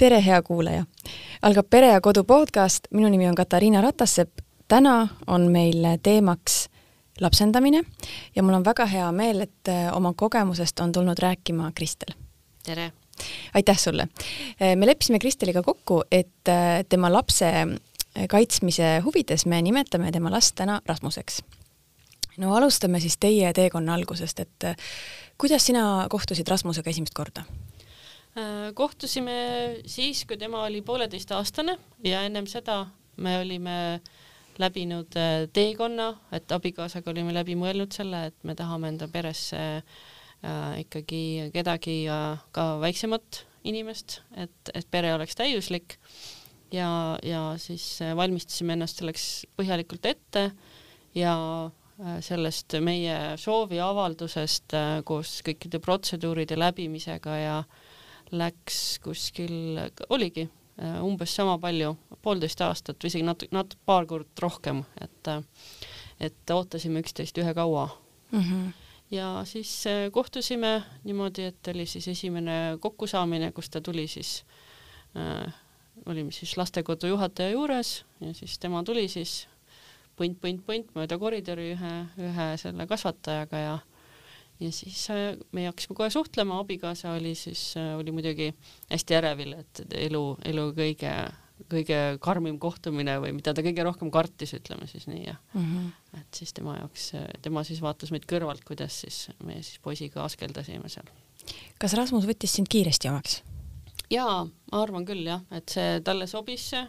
tere, hea kuulaja! algab Pere ja Kodu podcast, minu nimi on Katariina Ratassepp. täna on meil teemaks lapsendamine ja mul on väga hea meel, et äh, oma kogemusest on tulnud rääkima Kristel. tere! aitäh sulle! Äh, me leppisime Kristeliga kokku, et äh, tema lapse kaitsmise huvides me nimetame tema last täna Rasmuseks. no alustame siis teie teekonna algusest, et kuidas sina kohtusid Rasmusega esimest korda? Äh, kohtusime siis, kui tema oli pooleteistaastane ja ennem seda me olime läbinud äh, teekonna, et abikaasaga olime läbi mõelnud selle, et me tahame enda peresse äh, ikkagi kedagi ka väiksemat inimest, et, et pere oleks täiuslik. Ja, ja siis valmistasime ennast selleks põhjalikult ette ja sellest meie sooviavaldusest koos kõikide protseduuride läbimisega ja äh, läks kuskil, oligi äh, umbes sama palju, poolteist aastat või isegi natuke, natuke paar korda rohkem, et äh, et ootasime üksteist ühekaua mm. -hmm. ja siis äh, kohtusime niimoodi, et oli siis esimene kokkusaamine, kus ta tuli siis äh,, olime siis lastekodu juhataja juures ja siis tema tuli siis punt, punt, punt mööda koridori ühe, ühe selle kasvatajaga ja ja siis äh, me hakkasime kohe suhtlema, abikaasa oli siis, äh, oli muidugi hästi ärevil, et elu, elu kõige, kõige karmim kohtumine või mida ta kõige rohkem kartis, ütleme siis nii ja mm. -hmm. et siis tema jaoks, tema siis vaatas meid kõrvalt, kuidas siis me siis poisiga askeldasime seal. kas Rasmus võttis sind kiiresti omaks? jaa, ma arvan küll jah, et see talle sobis see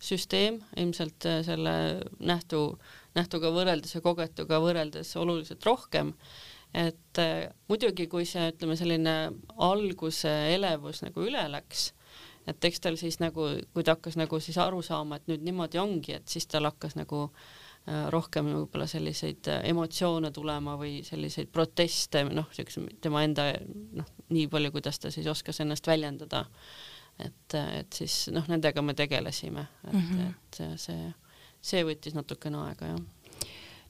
süsteem ilmselt äh, selle nähtu, nähtuga võrreldes ja kogetuga võrreldes oluliselt rohkem et äh, muidugi, kui see, ütleme, selline alguse elevus nagu üle läks, et eks tal siis nagu, kui ta hakkas nagu siis aru saama, et nüüd niimoodi ongi, et siis tal hakkas nagu äh, rohkem võib-olla selliseid äh, emotsioone tulema või selliseid proteste, noh, siukse tema enda noh, nii palju, kuidas ta siis oskas ennast väljendada. et, et siis noh, nendega me tegelesime, et mm, -hmm. et see, see võttis natukene aega, jah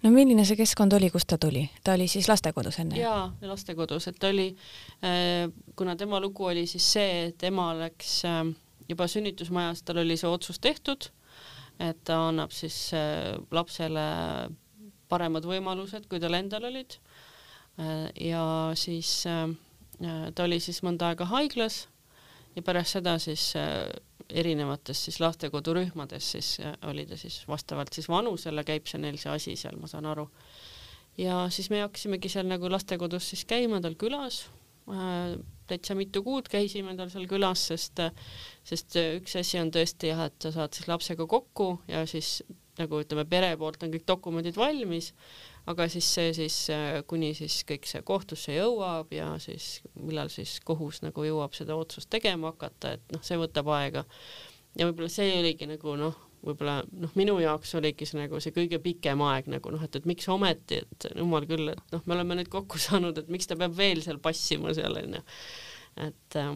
no milline see keskkond oli, kust ta tuli, ta oli siis lastekodus enne? jaa, lastekodus, et ta oli äh,, kuna tema lugu oli siis see, et ema läks äh, juba sünnitusmajas, tal oli see otsus tehtud, et ta annab siis äh, lapsele paremad võimalused, kui tal endal olid ja siis ta oli siis mõnda aega haiglas ja pärast seda siis erinevates siis lastekodurühmades siis äh, oli ta siis vastavalt siis vanusele käib see neil see asi seal, ma saan aru. ja siis me hakkasimegi seal nagu lastekodus siis käima tal külas äh,, täitsa mitu kuud käisime tal seal külas, sest, sest üks asi on tõesti jah, et sa saad siis lapsega kokku ja siis nagu ütleme, pere poolt on kõik dokumendid valmis aga siis see siis äh, kuni siis kõik see kohtusse jõuab ja siis millal siis kohus nagu jõuab seda otsust tegema hakata, et noh, see võtab aega. ja võib-olla see oligi nagu noh, võib-olla noh, minu jaoks oligi see nagu see kõige pikem aeg nagu noh, et, et miks ometi, et jumal küll, et noh, me oleme nüüd kokku saanud, et miks ta peab veel seal passima seal onju, et äh,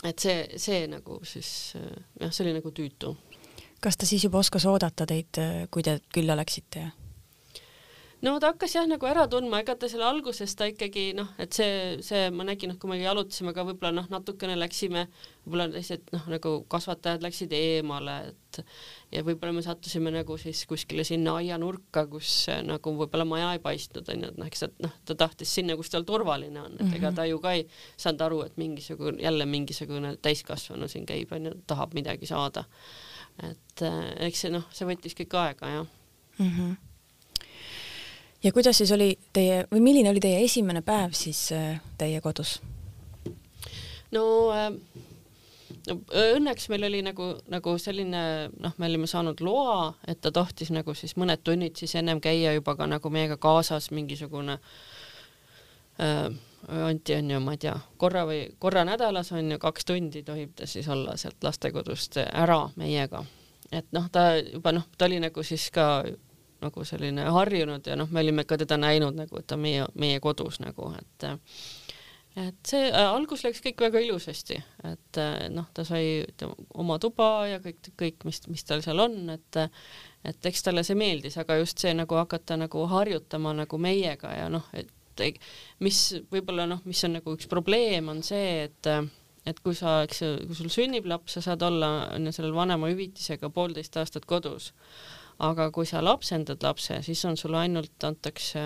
et see, see nagu siis äh, jah, see oli nagu tüütu. Kas ta siis juba oskas oodata teid, kui te külla läksite no ta hakkas jah nagu ära tundma, ega ta seal alguses ta ikkagi noh, et see, see ma nägin, noh, kui me jalutasime ka võib-olla noh, natukene läksime, võib-olla lihtsalt noh, nagu kasvatajad läksid eemale, et ja võib-olla me sattusime nagu siis kuskile sinna aianurka, kus nagu võib-olla maja ei paistnud onju, et noh, eks ta noh, ta tahtis sinna, kus tal turvaline on, et mm -hmm. ega ta ju ka ei saanud aru, et mingisugune jälle mingisugune täiskasvanu siin käib onju, tahab midagi saada. Et eh, eks see noh, see võttis kõik aega jah mm. -hmm ja kuidas siis oli teie või milline oli teie esimene päev siis äh, teie kodus? no äh, no õnneks meil oli nagu, nagu selline noh, me olime saanud loa, et ta tohtis nagu siis mõned tunnid siis ennem käia juba ka nagu meiega kaasas mingisugune äh, Anti on ju, ma ei tea, korra või korra nädalas on ju kaks tundi tohib ta siis olla sealt lastekodust ära meiega. et noh, ta juba noh, ta oli nagu siis ka nagu selline harjunud ja noh, me olime ka teda näinud nagu, et ta meie, meie kodus nagu, et et see äh, algus läks kõik väga ilusasti, et äh, noh, ta sai oma tuba ja kõik, kõik, mis, mis tal seal on, et et eks talle see meeldis, aga just see nagu hakata nagu harjutama nagu meiega ja noh, et mis võib-olla noh, mis on nagu üks probleem, on see, et et kui sa, eks kui sul sünnib laps, sa saad olla on ju sellel vanemahüvitisega poolteist aastat kodus. aga kui sa lapsendad lapse, siis on sul ainult antakse,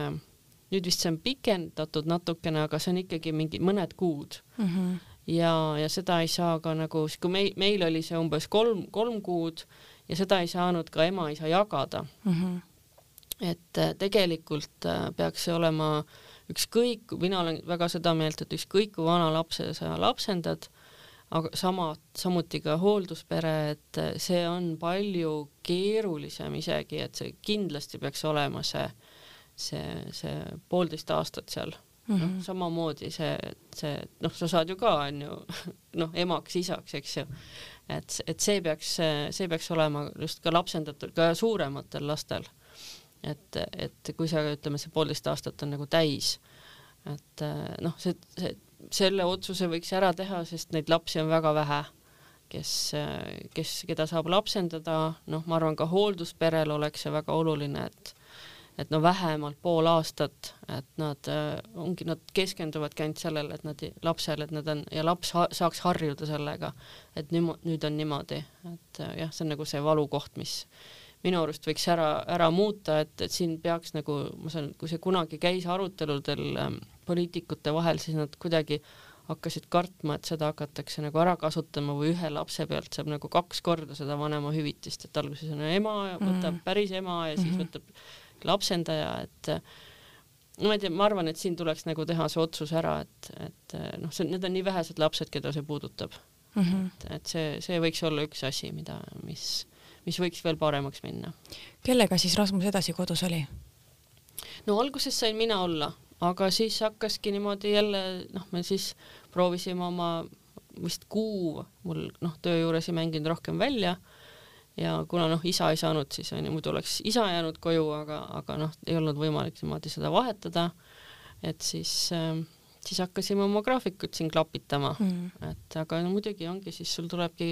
nüüd vist see on pikendatud natukene, aga see on ikkagi mingi mõned kuud mm. -hmm. ja, ja seda ei saa ka nagu, kui meil, meil oli see umbes kolm, kolm kuud ja seda ei saanud ka ema-isa jagada mm. -hmm. et äh, tegelikult äh, peaks see olema ükskõik, mina olen väga seda meelt, et ükskõik kui vana lapse sa lapsendad, aga sama, samuti ka hoolduspere, et see on palju keerulisem isegi, et see kindlasti peaks olema see, see, see poolteist aastat seal mm -hmm. noh, samamoodi see, see noh, sa saad ju ka onju noh, emaks, isaks, eks ju et, et see peaks, see peaks olema just ka lapsendatud, ka suurematel lastel. Et, et kui sa ütleme, see poolteist aastat on nagu täis, et noh, see, see, selle otsuse võiks ära teha, sest neid lapsi on väga vähe, kes, kes, keda saab lapsendada, noh, ma arvan, ka hooldusperel oleks see väga oluline, et et no vähemalt pool aastat, et nad äh, ongi, nad keskenduvadki ainult sellele, et nad lapsele, et nad on ja laps ha saaks harjuda sellega, et nüüd, nüüd on niimoodi, et jah, see on nagu see valukoht, mis minu arust võiks ära, ära muuta, et, et siin peaks nagu, ma saan, kui see kunagi käis aruteludel ähm, poliitikute vahel, siis nad kuidagi hakkasid kartma, et seda hakatakse nagu ära kasutama või ühe lapse pealt saab nagu kaks korda seda vanemahüvitist, et alguses on ema, võtab mm. päris ema ja siis mm -hmm. võtab lapsendaja, et no ma ei tea, ma arvan, et siin tuleks nagu teha see otsus ära, et, et noh, see, need on nii vähesed lapsed, keda see puudutab mm. -hmm. et, et see, see võiks olla üks asi, mida, mis, mis võiks veel paremaks minna. kellega siis Rasmus edasi kodus oli? no alguses sain mina olla, aga siis hakkaski niimoodi jälle, noh, me siis proovisime oma vist kuu, mul noh, töö juures ei mänginud rohkem välja ja kuna noh, isa ei saanud, siis on ju, muidu oleks isa jäänud koju, aga, aga noh, ei olnud võimalik niimoodi seda vahetada, et siis äh, siis hakkasime oma graafikut siin klapitama mm., et aga no muidugi ongi, siis sul tulebki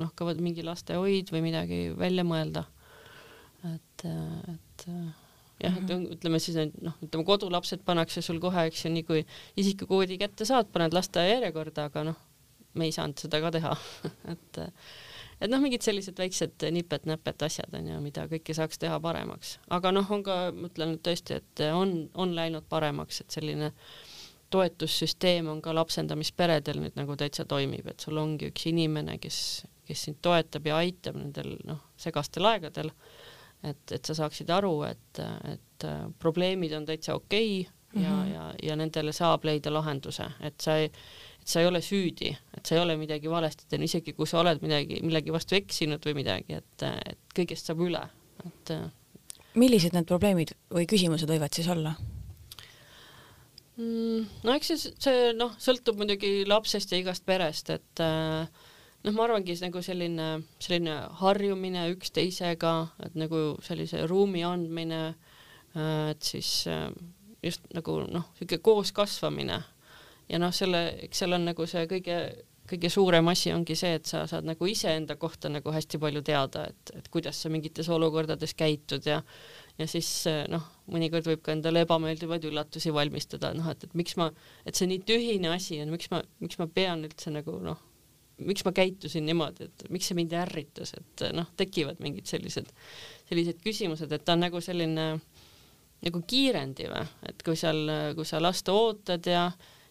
noh, ka mingi lastehoid või midagi välja mõelda. et, et jah, et mm-hmm. ütleme siis, noh, ütleme kodulapsed pannakse sul kohe, eks ju, nii kui isikukoodi kätte saad, paned lasteaia järjekorda, aga noh, me ei saanud seda ka teha et et noh, mingid sellised väiksed nipet-näpet asjad on ju, mida kõike saaks teha paremaks, aga noh, on ka, ma ütlen tõesti, et on, on läinud paremaks, et selline toetussüsteem on ka lapsendamisperedel nüüd nagu täitsa toimib, et sul ongi üks inimene, kes, kes sind toetab ja aitab nendel noh, segastel aegadel. et, et sa saaksid aru, et, et probleemid on täitsa okei okay ja mm, -hmm. ja, ja nendele saab leida lahenduse, et sa ei et sa ei ole süüdi, et sa ei ole midagi valesti teinud, isegi kui sa oled midagi, millegi vastu eksinud või midagi, et, et kõigest saab üle, et. millised need probleemid või küsimused võivad siis olla? Mm, no eks see, see noh, sõltub muidugi lapsest ja igast perest, et äh, noh, ma arvangi nagu selline, selline harjumine üksteisega, et nagu sellise ruumi andmine, äh, et siis äh, just nagu noh, niisugune koos kasvamine ja noh, selle, eks seal on nagu see kõige, kõige suurem asi ongi see, et sa saad nagu iseenda kohta nagu hästi palju teada, et, et kuidas sa mingites olukordades käitud ja ja siis noh, mõnikord võib ka endale ebameeldivaid üllatusi valmistada, noh, et, et miks ma, et see nii tühine asi on, miks ma, miks ma pean üldse nagu noh, miks ma käitusin niimoodi, et miks see mind ärritas, et noh, tekivad mingid sellised, sellised küsimused, et ta on nagu selline nagu kiirendi või, et kui seal, kui sa last ootad ja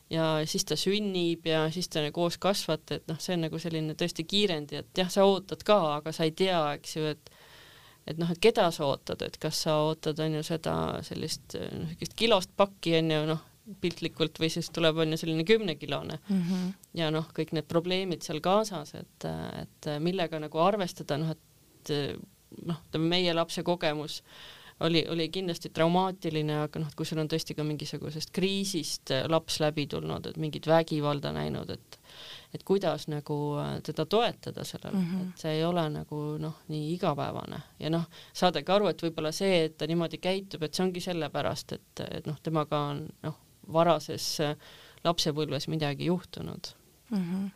ja siis ta sünnib ja siis te koos kasvate, et noh, see on nagu selline tõesti kiirendi, et jah, sa ootad ka, aga sa ei tea, eks ju, et et noh, et keda sa ootad, et kas sa ootad, on ju, seda sellist niisugust kilost pakki, on ju, noh, piltlikult või siis tuleb, on ju, selline kümnekilone mm. -hmm. ja noh, kõik need probleemid seal kaasas, et, et millega nagu arvestada, noh, et noh, ütleme meie lapse kogemus oli, oli kindlasti traumaatiline, aga noh, kui sul on tõesti ka mingisugusest kriisist laps läbi tulnud, et mingit vägivalda näinud, et et kuidas nagu äh, teda toetada sellel mm, -hmm. et see ei ole nagu noh, nii igapäevane ja noh, saadagi aru, et võib-olla see, et ta niimoodi käitub, et see ongi sellepärast, et, et noh, temaga on noh, varases äh, lapsepõlves midagi juhtunud mm. -hmm.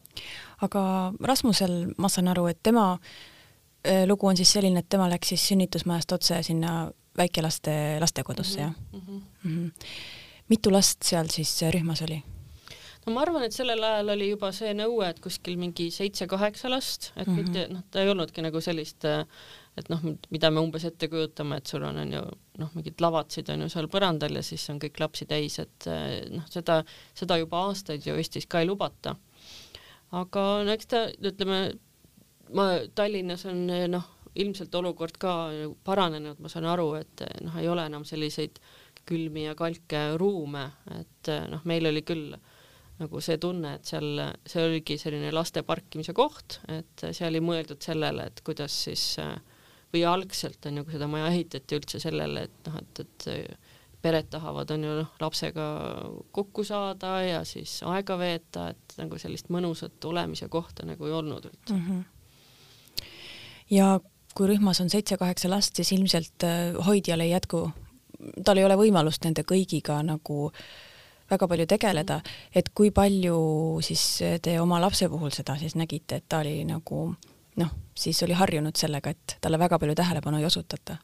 aga Rasmusel, ma saan aru, et tema lugu on siis selline, et tema läks siis sünnitusmajast otse sinna väikelaste lastekodusse mm, -hmm. jah mm? -hmm. mitu last seal siis rühmas oli? No ma arvan, et sellel ajal oli juba see nõue, et kuskil mingi seitse-kaheksa last, et mm -hmm. mitte noh, ta ei olnudki nagu sellist et noh, mida me umbes ette kujutame, et sul on, on ju noh, mingid lavatsid on ju seal põrandal ja siis on kõik lapsi täis, et noh, seda, seda juba aastaid ju Eestis ka ei lubata. aga no eks ta, ütleme, ma Tallinnas on noh, ilmselt olukord ka paranenud, ma saan aru, et noh, ei ole enam selliseid külmi ja kalke ruume, et noh, meil oli küll nagu see tunne, et seal, see oligi selline laste parkimise koht, et seal oli mõeldud sellele, et kuidas siis või algselt on ju, kui seda maja ehitati üldse sellele, et noh, et, et pered tahavad, on ju noh, lapsega kokku saada ja siis aega veeta, et nagu sellist mõnusat olemise kohta nagu ei olnud üldse mm. -hmm ja kui rühmas on seitse-kaheksa last, siis ilmselt äh, hoidjal ei jätku, tal ei ole võimalust nende kõigiga nagu väga palju tegeleda, et kui palju siis te oma lapse puhul seda siis nägite, et ta oli nagu noh, siis oli harjunud sellega, et talle väga palju tähelepanu ei osutata?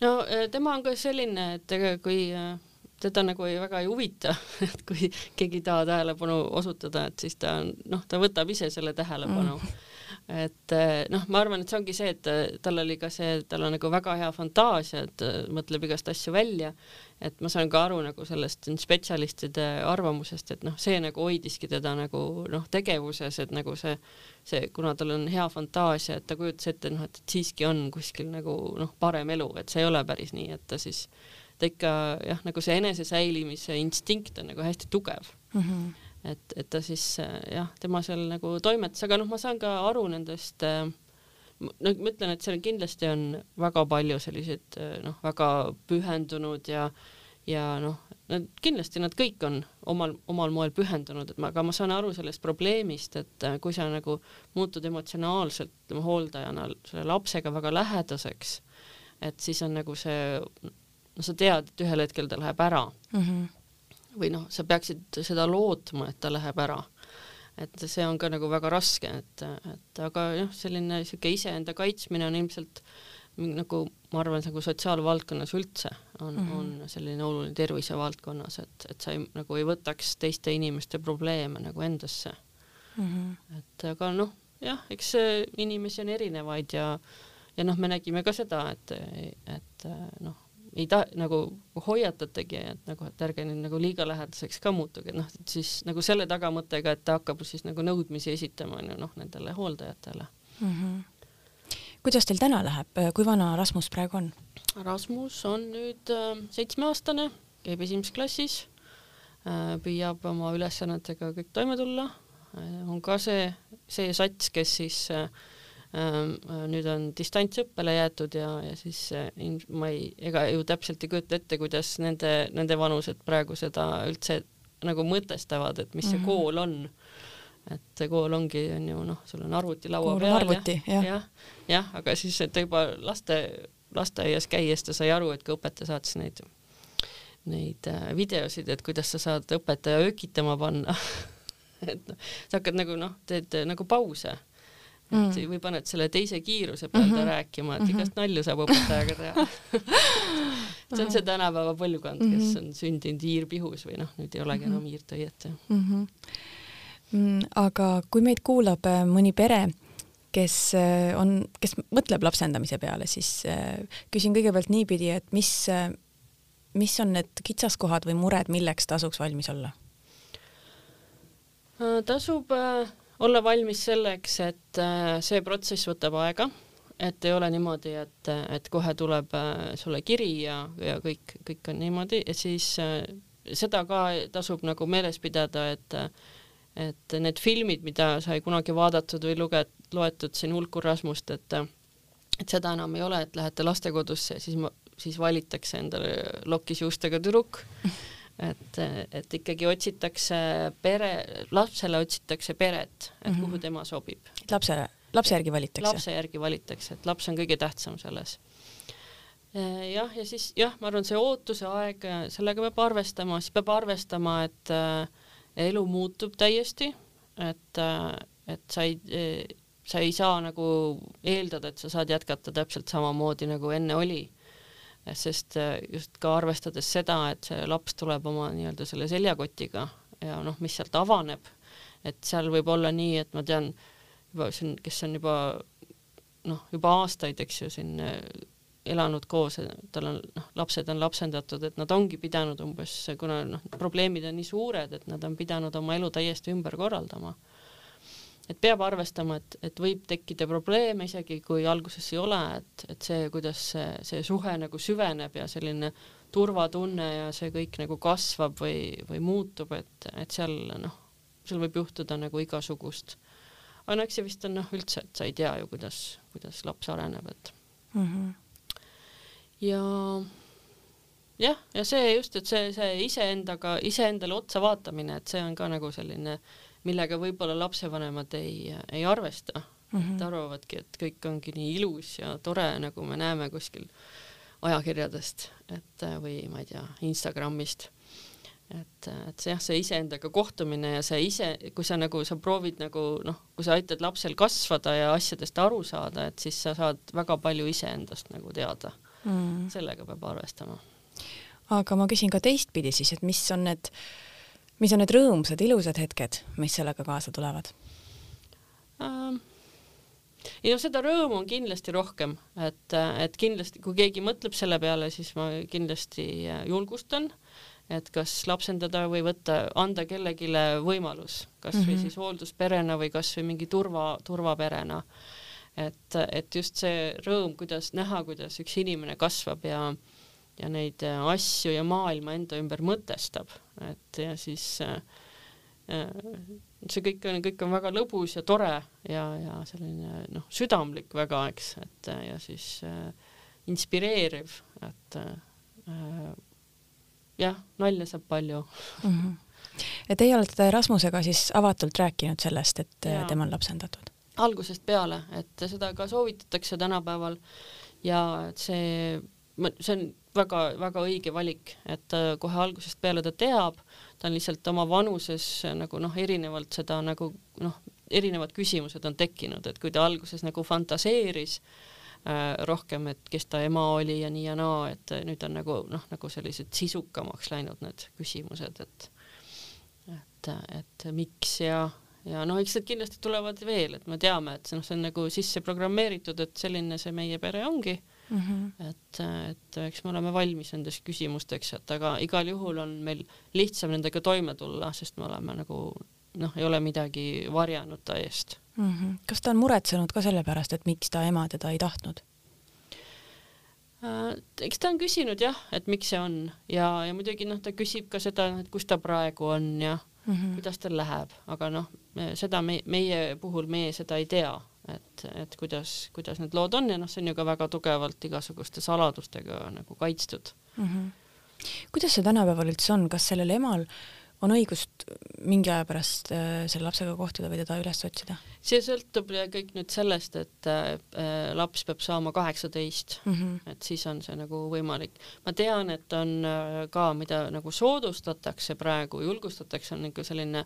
no äh, tema on ka selline, et kui äh, teda nagu ei, väga ei huvita, et kui keegi ei taha tähelepanu osutada, et siis ta on, noh, ta võtab ise selle tähelepanu mm et eh, noh, ma arvan, et see ongi see, et eh, tal oli ka see, tal on nagu väga hea fantaasia, et eh, mõtleb igast asju välja, et ma saan ka aru nagu sellest spetsialistide arvamusest, et noh, see nagu hoidiski teda nagu noh, tegevuses, et nagu see, see, kuna tal on hea fantaasia, et ta kujutas ette, noh, et siiski on kuskil nagu noh, parem elu, et see ei ole päris nii, et ta siis, ta ikka jah, nagu see enesesäilimise instinkt on nagu hästi tugev mm. -hmm et, et ta siis jah, tema seal nagu toimetas, aga noh, ma saan ka aru nendest äh, no ma ütlen, et seal kindlasti on väga palju selliseid noh, väga pühendunud ja ja noh, nad kindlasti nad kõik on omal, omal moel pühendunud, et ma, aga ma saan aru sellest probleemist, et kui sa nagu muutud emotsionaalselt ütleme hooldajana selle lapsega väga lähedaseks, et siis on nagu see, no sa tead, et ühel hetkel ta läheb ära mm. -hmm või noh, sa peaksid seda lootma, et ta läheb ära. et see on ka nagu väga raske, et, et aga jah, selline niisugune iseenda kaitsmine on ilmselt nagu ma arvan, nagu sotsiaalvaldkonnas üldse on mm, -hmm. on selline oluline tervisevaldkonnas, et, et sa ei, nagu ei võtaks teiste inimeste probleeme nagu endasse mm. -hmm. et aga noh, jah, eks inimesi on erinevaid ja ja noh, me nägime ka seda, et, et noh, ei ta- nagu hoiatatagi, et nagu, et ärge nüüd nagu liiga lähedaseks ka muutuge, noh, et siis nagu selle tagamõttega, et ta hakkab siis nagu nõudmisi esitama, on ju noh, nendele hooldajatele mm. -hmm. kuidas teil täna läheb, kui vana Rasmus praegu on? Rasmus on nüüd äh, seitsmeaastane, käib esimeses klassis äh,, püüab oma ülesannetega kõik toime tulla äh,, on ka see, see sats, kes siis äh, äh, nüüd on distantsõppele jäetud ja, ja siis äh, ma ei, ega ju täpselt ei kujuta ette, kuidas nende, nende vanused praegu seda üldse nagu mõtestavad, et mis see mm -hmm. kool on. et kool ongi, on ju noh, sul on arvuti laua kool peal arvuti, ja, jah, jah, jah, aga siis ta juba laste, lasteaias käies ta sai aru, et kui õpetaja saatis neid, neid äh, videosid, et kuidas sa saad õpetaja öökitama panna et noh, sa hakkad nagu noh, teed nagu pause mm. et või paned selle teise kiiruse peal mm -hmm. rääkima, et mm -hmm. igast nalju saab õpetajaga teha see on see tänapäeva põlvkond, kes mhm. on sündinud iirpihus või noh, nüüd ei olegi enam iirtöiet mhm. mm. aga kui meid kuulab äh, mõni pere, kes äh, on, kes mõtleb lapsendamise peale, siis äh, küsin kõigepealt niipidi, et mis, mis on need kitsaskohad või mured, milleks tasuks valmis olla? tasub olla valmis selleks, et äh, see protsess võtab aega, et ei ole niimoodi, et, et kohe tuleb äh, sulle kiri ja, ja kõik, kõik on niimoodi. Siis äh, seda ka tasub nagu meeles pidada, et et need filmid, mida sai kunagi vaadatud või luge-, loetud siin hulk Rasmust, et et seda enam ei ole, et lähete lastekodusse siis ma, siis valitakse endale lokis juustega tüdruk et, et ikkagi otsitakse pere, lapsele otsitakse peret, et mm -hmm. kuhu tema sobib. lapsele, lapse järgi valitakse? lapse järgi valitakse, et laps on kõige tähtsam selles. jah, ja siis jah, ma arvan, see ootuse aeg, sellega peab arvestama, siis peab arvestama, et äh, elu muutub täiesti, et äh,, et sa ei äh, sa ei saa nagu eeldada, et sa saad jätkata täpselt samamoodi, nagu enne oli sest äh, just ka arvestades seda, et see laps tuleb oma nii-öelda selle seljakotiga, ja noh, mis sealt avaneb, et seal võib olla nii, et ma tean juba siin, kes on juba noh, juba aastaid, eks ju, siin äh, elanud koos, tal on noh, lapsed on lapsendatud, et nad ongi pidanud umbes, kuna noh, probleemid on nii suured, et nad on pidanud oma elu täiesti ümber korraldama. Et peab arvestama, et, et võib tekkida probleeme, isegi kui alguses ei ole, et, et see, kuidas see, see suhe nagu süveneb ja selline turvatunne ja see kõik nagu kasvab või, või muutub, et, et seal noh, seal võib juhtuda nagu igasugust. aga no eks see vist on noh, üldse, et sa ei tea ju, kuidas, kuidas laps areneb, et mm. -hmm ja jah, ja see just, et see, see iseendaga, iseendale otsa vaatamine, et see on ka nagu selline, millega võib-olla lapsevanemad ei, ei arvesta mm. -hmm. et arvavadki, et kõik ongi nii ilus ja tore, nagu me näeme kuskil ajakirjadest, et või ma ei tea, Instagramist. et, et see jah, see iseendaga kohtumine ja see ise, kui sa nagu, sa proovid nagu noh, kui sa aitad lapsel kasvada ja asjadest aru saada, et siis sa saad väga palju iseendast nagu teada mm.. sellega peab arvestama. aga ma küsin ka teistpidi siis, et mis on need, mis on need rõõmsad, ilusad hetked, mis sellega kaasa tulevad? Ei no seda rõõmu on kindlasti rohkem, et, et kindlasti, kui keegi mõtleb selle peale, siis ma kindlasti julgustan, et kas lapsendada või võtta, anda kellelegi võimalus, kas või mm -hmm. siis hooldusperena või kas või mingi turva, turvaperena. Et, et just see rõõm, kuidas näha, kuidas üks inimene kasvab ja ja neid asju ja maailma enda ümber mõtestab, et ja siis äh, see kõik on, kõik on väga lõbus ja tore ja, ja selline noh, südamlik väga, eks, et ja siis äh, inspireeriv, et äh, jah, nalja saab palju mm. -hmm. ja teie olete Rasmusega siis avatult rääkinud sellest, et ja. tema on lapsendatud? algusest peale, et seda ka soovitatakse tänapäeval ja et see, see on väga-väga õige valik, et kohe algusest peale ta teab, ta on lihtsalt oma vanuses nagu noh, erinevalt seda nagu noh, erinevad küsimused on tekkinud, et kui ta alguses nagu fantaseeris äh, rohkem, et kes ta ema oli ja nii ja naa, et nüüd on nagu noh, nagu sellised sisukamaks läinud need küsimused, et et, et miks ja ja noh, eks need kindlasti tulevad veel, et me teame, et see noh, see on nagu sisse programmeeritud, et selline see meie pere ongi mm. -hmm. et, et eks me oleme valmis nendeks küsimusteks, et aga igal juhul on meil lihtsam nendega toime tulla, sest me oleme nagu noh, ei ole midagi varjanud ta eest mm. -hmm. kas ta on muretsenud ka selle pärast, et miks ta ema teda ei tahtnud? Äh, eks ta on küsinud jah, et miks see on ja, ja muidugi noh, ta küsib ka seda, et kus ta praegu on ja mm -hmm. kuidas tal läheb, aga noh, seda me, meie puhul meie seda ei tea, et, et kuidas, kuidas need lood on ja noh, see on ju ka väga tugevalt igasuguste saladustega nagu kaitstud mm. -hmm. kuidas see tänapäeval üldse on, kas sellel emal on õigust mingi aja pärast äh, selle lapsega kohtuda või teda üles otsida? see sõltub kõik nüüd sellest, et äh, laps peab saama kaheksateist mm, -hmm. et siis on see nagu võimalik. ma tean, et on äh, ka, mida nagu soodustatakse praegu, julgustatakse, on nagu selline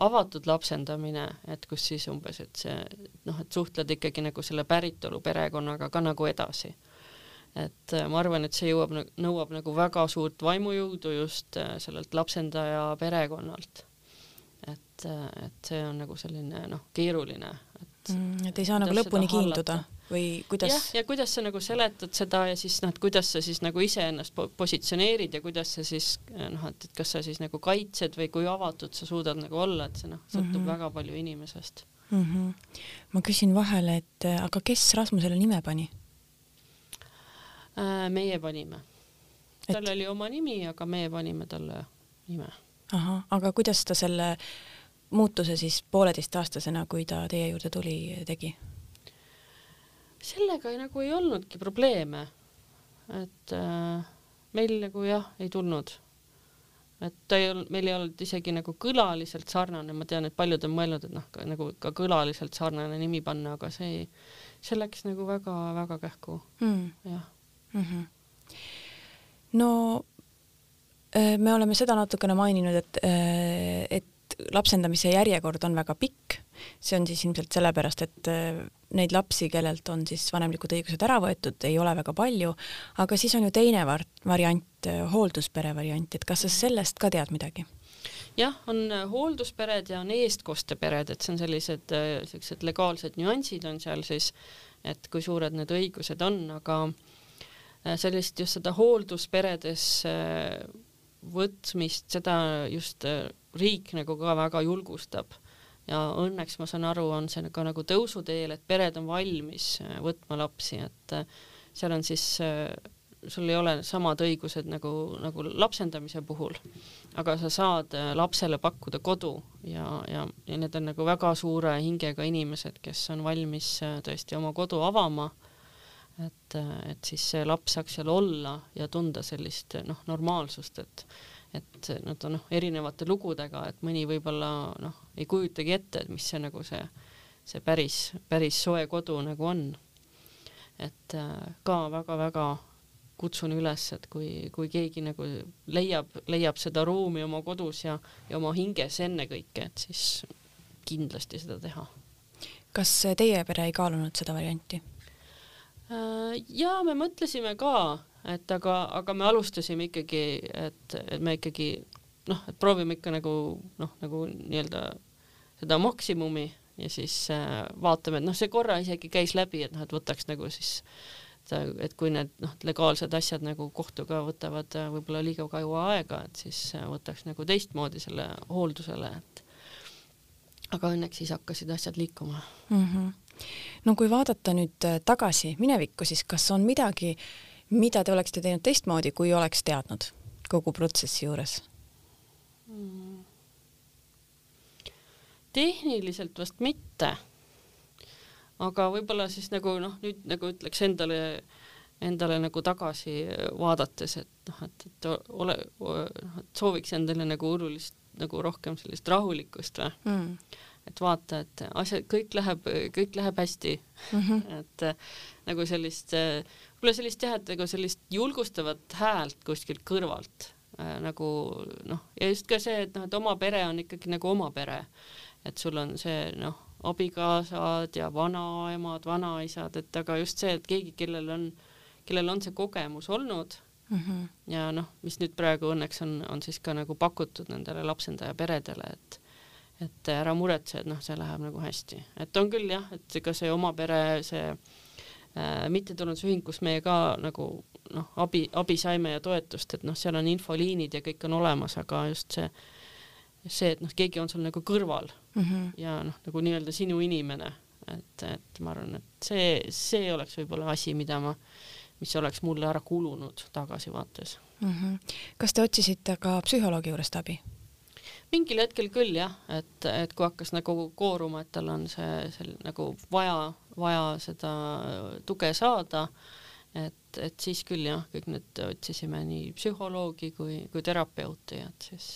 avatud lapsendamine, et kus siis umbes, et see noh, et suhtled ikkagi nagu selle päritolu perekonnaga ka nagu edasi. Et äh, ma arvan, et see jõuab, nõuab nagu väga suurt vaimujõudu just äh, sellelt lapsendaja perekonnalt. et, äh, et see on nagu selline noh, keeruline, et mm, et ei saa nagu lõpuni kiinduda või kuidas? jah, ja kuidas sa nagu seletad seda ja siis noh, et kuidas sa siis nagu iseennast positsioneerid ja kuidas sa siis noh, et, et kas sa siis nagu kaitsed või kui avatud sa suudad nagu olla, et see noh, sõltub mm -hmm. väga palju inimesest mm. -hmm. ma küsin vahele, et aga kes Rasmusele nime pani? Äh, meie panime. tal et... oli oma nimi, aga meie panime talle nime. ahah, aga kuidas ta selle muutuse siis pooleteistaastasena, kui ta teie juurde tuli, tegi? Sellega ei, nagu ei olnudki probleeme. et äh, meil nagu jah, ei tulnud. et ta ei olnud, meil ei olnud isegi nagu kõlaliselt sarnane, ma tean, et paljud on mõelnud, et noh, nagu ka kõlaliselt sarnane nimi panna, aga see ei, see läks nagu väga-väga kähku mm., jah mm. -hmm. no äh, me oleme seda natukene maininud, et, äh, et lapsendamise järjekord on väga pikk, see on siis ilmselt sellepärast, et äh, neid lapsi, kellelt on siis vanemlikud õigused ära võetud, ei ole väga palju, aga siis on ju teine variant, hoolduspere variant, et kas sa sellest ka tead midagi? jah, on hoolduspered ja on eestkostepered, et see on sellised siuksed legaalsed nüansid on seal siis, et kui suured need õigused on, aga sellist just seda hooldusperedes võtmist, seda just riik nagu ka väga julgustab ja õnneks ma saan aru, on see ka nagu tõusuteel, et pered on valmis äh, võtma lapsi, et äh, seal on siis, äh, sul ei ole samad õigused nagu, nagu lapsendamise puhul, aga sa saad lapsele pakkuda kodu ja, ja, ja need on nagu väga suure hingega inimesed, kes on valmis tõesti oma kodu avama. Et, et siis see laps saaks seal olla ja tunda sellist noh, normaalsust, et et nad on noh, erinevate lugudega, et mõni võib-olla noh, ei kujutagi ette, et mis see nagu see, see päris, päris soe kodu nagu on. et äh, ka väga-väga kutsun üles, et kui, kui keegi nagu leiab, leiab seda ruumi oma kodus ja, ja oma hinges ennekõike, et siis kindlasti seda teha. kas teie pere ei kaalunud seda varianti? Äh, ja me mõtlesime ka, et aga, aga me alustasime ikkagi, et, et me ikkagi noh, et proovime ikka nagu noh, nagu nii-öelda seda maksimumi ja siis äh, vaatame, et noh, see korra isegi käis läbi, et noh, et võtaks nagu siis et kui need noh, legaalsed asjad nagu kohtuga võtavad äh, võib-olla liiga kaua aega, et siis äh, võtaks nagu teistmoodi selle hooldusele, et aga õnneks siis hakkasid asjad liikuma mm. -hmm. no kui vaadata nüüd äh, tagasi minevikku, siis kas on midagi, mida te oleksite teinud teistmoodi, kui oleks teadnud kogu protsessi juures mm.? tehniliselt vast mitte. aga võib-olla siis nagu noh, nüüd nagu ütleks endale, endale nagu tagasi vaadates, et noh, et, et ole, noh, et sooviks endale nagu olulist nagu rohkem sellist rahulikkust või mm. et vaata, et asjad, kõik läheb, kõik läheb hästi mm. -hmm. et nagu sellist, võib-olla sellist jah, et nagu sellist julgustavat häält kuskilt kõrvalt äh, nagu noh, ja just ka see, et noh, et oma pere on ikkagi nagu oma pere et sul on see noh, abikaasad ja vanaemad, vanaisad, et aga just see, et keegi, kellel on, kellel on see kogemus olnud mm -hmm. ja noh, mis nüüd praegu õnneks on, on siis ka nagu pakutud nendele lapsendaja peredele, et et ära muretse, et noh, see läheb nagu hästi, et on küll jah, et ega see oma pere, see äh, mittetulundusühing, kus meie ka nagu noh, abi, abi saime ja toetust, et noh, seal on infoliinid ja kõik on olemas, aga just see see, et noh, keegi on sul nagu kõrval mm -hmm. ja noh, nagu nii-öelda sinu inimene, et, et ma arvan, et see, see oleks võib-olla asi, mida ma, mis oleks mulle ära kulunud tagasivaates mm. -hmm. kas te otsisite ka psühholoogi juurest abi? Mingil hetkel küll jah, et, et kui hakkas nagu kooruma, et tal on see, see nagu vaja, vaja seda tuge saada, et, et siis küll jah, kõik need otsisime nii psühholoogi kui, kui terapeuti, et siis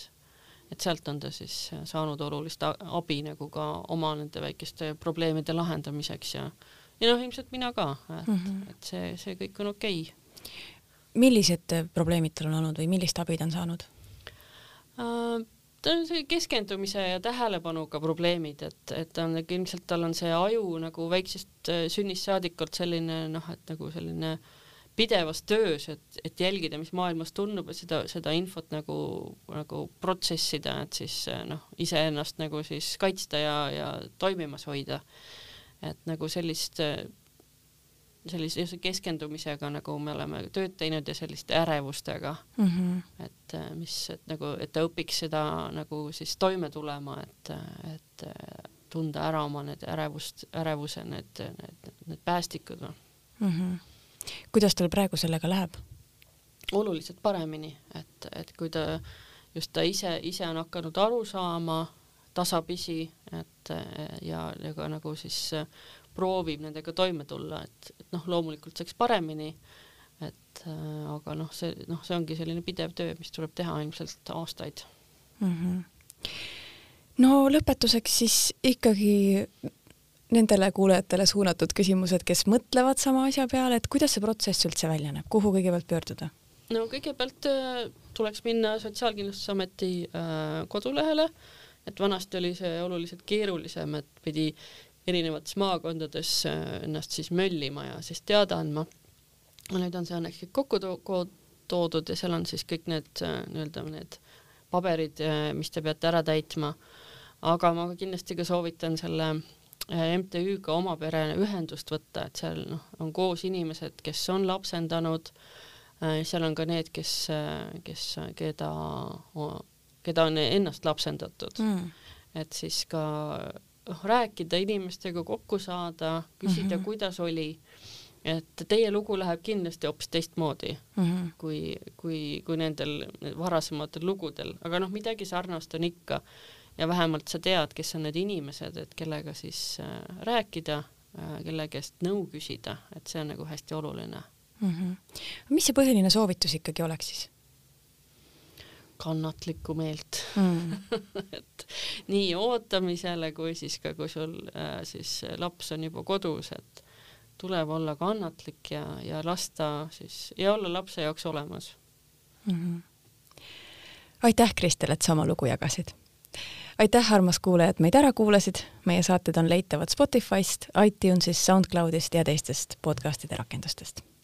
et sealt on ta siis saanud olulist abi nagu ka oma nende väikeste probleemide lahendamiseks ja ja noh, ilmselt mina ka, et mm, -hmm. et see, see kõik on okei okay.. millised probleemid tal on olnud või millist abi ta on saanud äh,? Keskendumise ja tähelepanuga probleemid, et, et ta on ilmselt tal on see aju nagu väiksest äh, sünnist saadikult selline noh, et nagu selline äh, pidevas töös, et, et jälgida, mis maailmas tundub ja seda, seda infot nagu, nagu protsessida, et siis noh, iseennast nagu siis kaitsta ja, ja toimimas hoida. et nagu sellist, sellise keskendumisega nagu me oleme tööd teinud ja selliste ärevustega mm, -hmm. et mis, et nagu, et ta õpiks seda nagu siis toime tulema, et, et tunda ära oma need ärevust, ärevuse need, need, need päästikud mm. -hmm kuidas tal praegu sellega läheb? oluliselt paremini, et, et kui ta just ta ise, ise on hakanud aru saama tasapisi, et ja, ja ka nagu siis proovib nendega toime tulla, et, et noh, loomulikult saaks paremini, et aga noh, see noh, see ongi selline pidev töö, mis tuleb teha ilmselt aastaid mm. -hmm. no lõpetuseks siis ikkagi nendele kuulajatele suunatud küsimused, kes mõtlevad sama asja peale, et kuidas see protsess üldse välja näeb, kuhu kõigepealt pöörduda? no kõigepealt äh, tuleks minna Sotsiaalkindlustusameti äh, kodulehele, et vanasti oli see oluliselt keerulisem, et pidi erinevates maakondades äh, ennast siis möllima ja siis teada andma. nüüd on see õnneks kõik kokku to toodud ja seal on siis kõik need nii-öelda need paberid, mis te peate ära täitma. aga ma kindlasti ka soovitan selle MTÜ-ga oma pere ühendust võtta, et seal noh, on koos inimesed, kes on lapsendanud, seal on ka need, kes, kes, keda, keda on ennast lapsendatud mm.. et siis ka rääkida inimestega, kokku saada, küsida mm, -hmm. kuidas oli et teie lugu läheb kindlasti hoopis teistmoodi mm -hmm. kui, kui, kui nendel varasematel lugudel, aga noh, midagi sarnast on ikka ja vähemalt sa tead, kes on need inimesed, et kellega siis äh, rääkida äh,, kelle käest nõu küsida, et see on nagu hästi oluline mm. -hmm. mis see põhiline soovitus ikkagi oleks siis? Kannatlikku meelt mm. et nii ootamisele kui siis ka, kui sul äh, siis laps on juba kodus, et tuleb olla kannatlik ja, ja lasta siis ja olla lapse jaoks olemas mm. -hmm. aitäh, Kristel, et sa oma lugu jagasid. aitäh, armas kuulaja, et meid ära kuulasid. meie saated on leitavad Spotify'st, iTunes'ist, SoundCloud'ist ja teistest podcast'ide rakendustest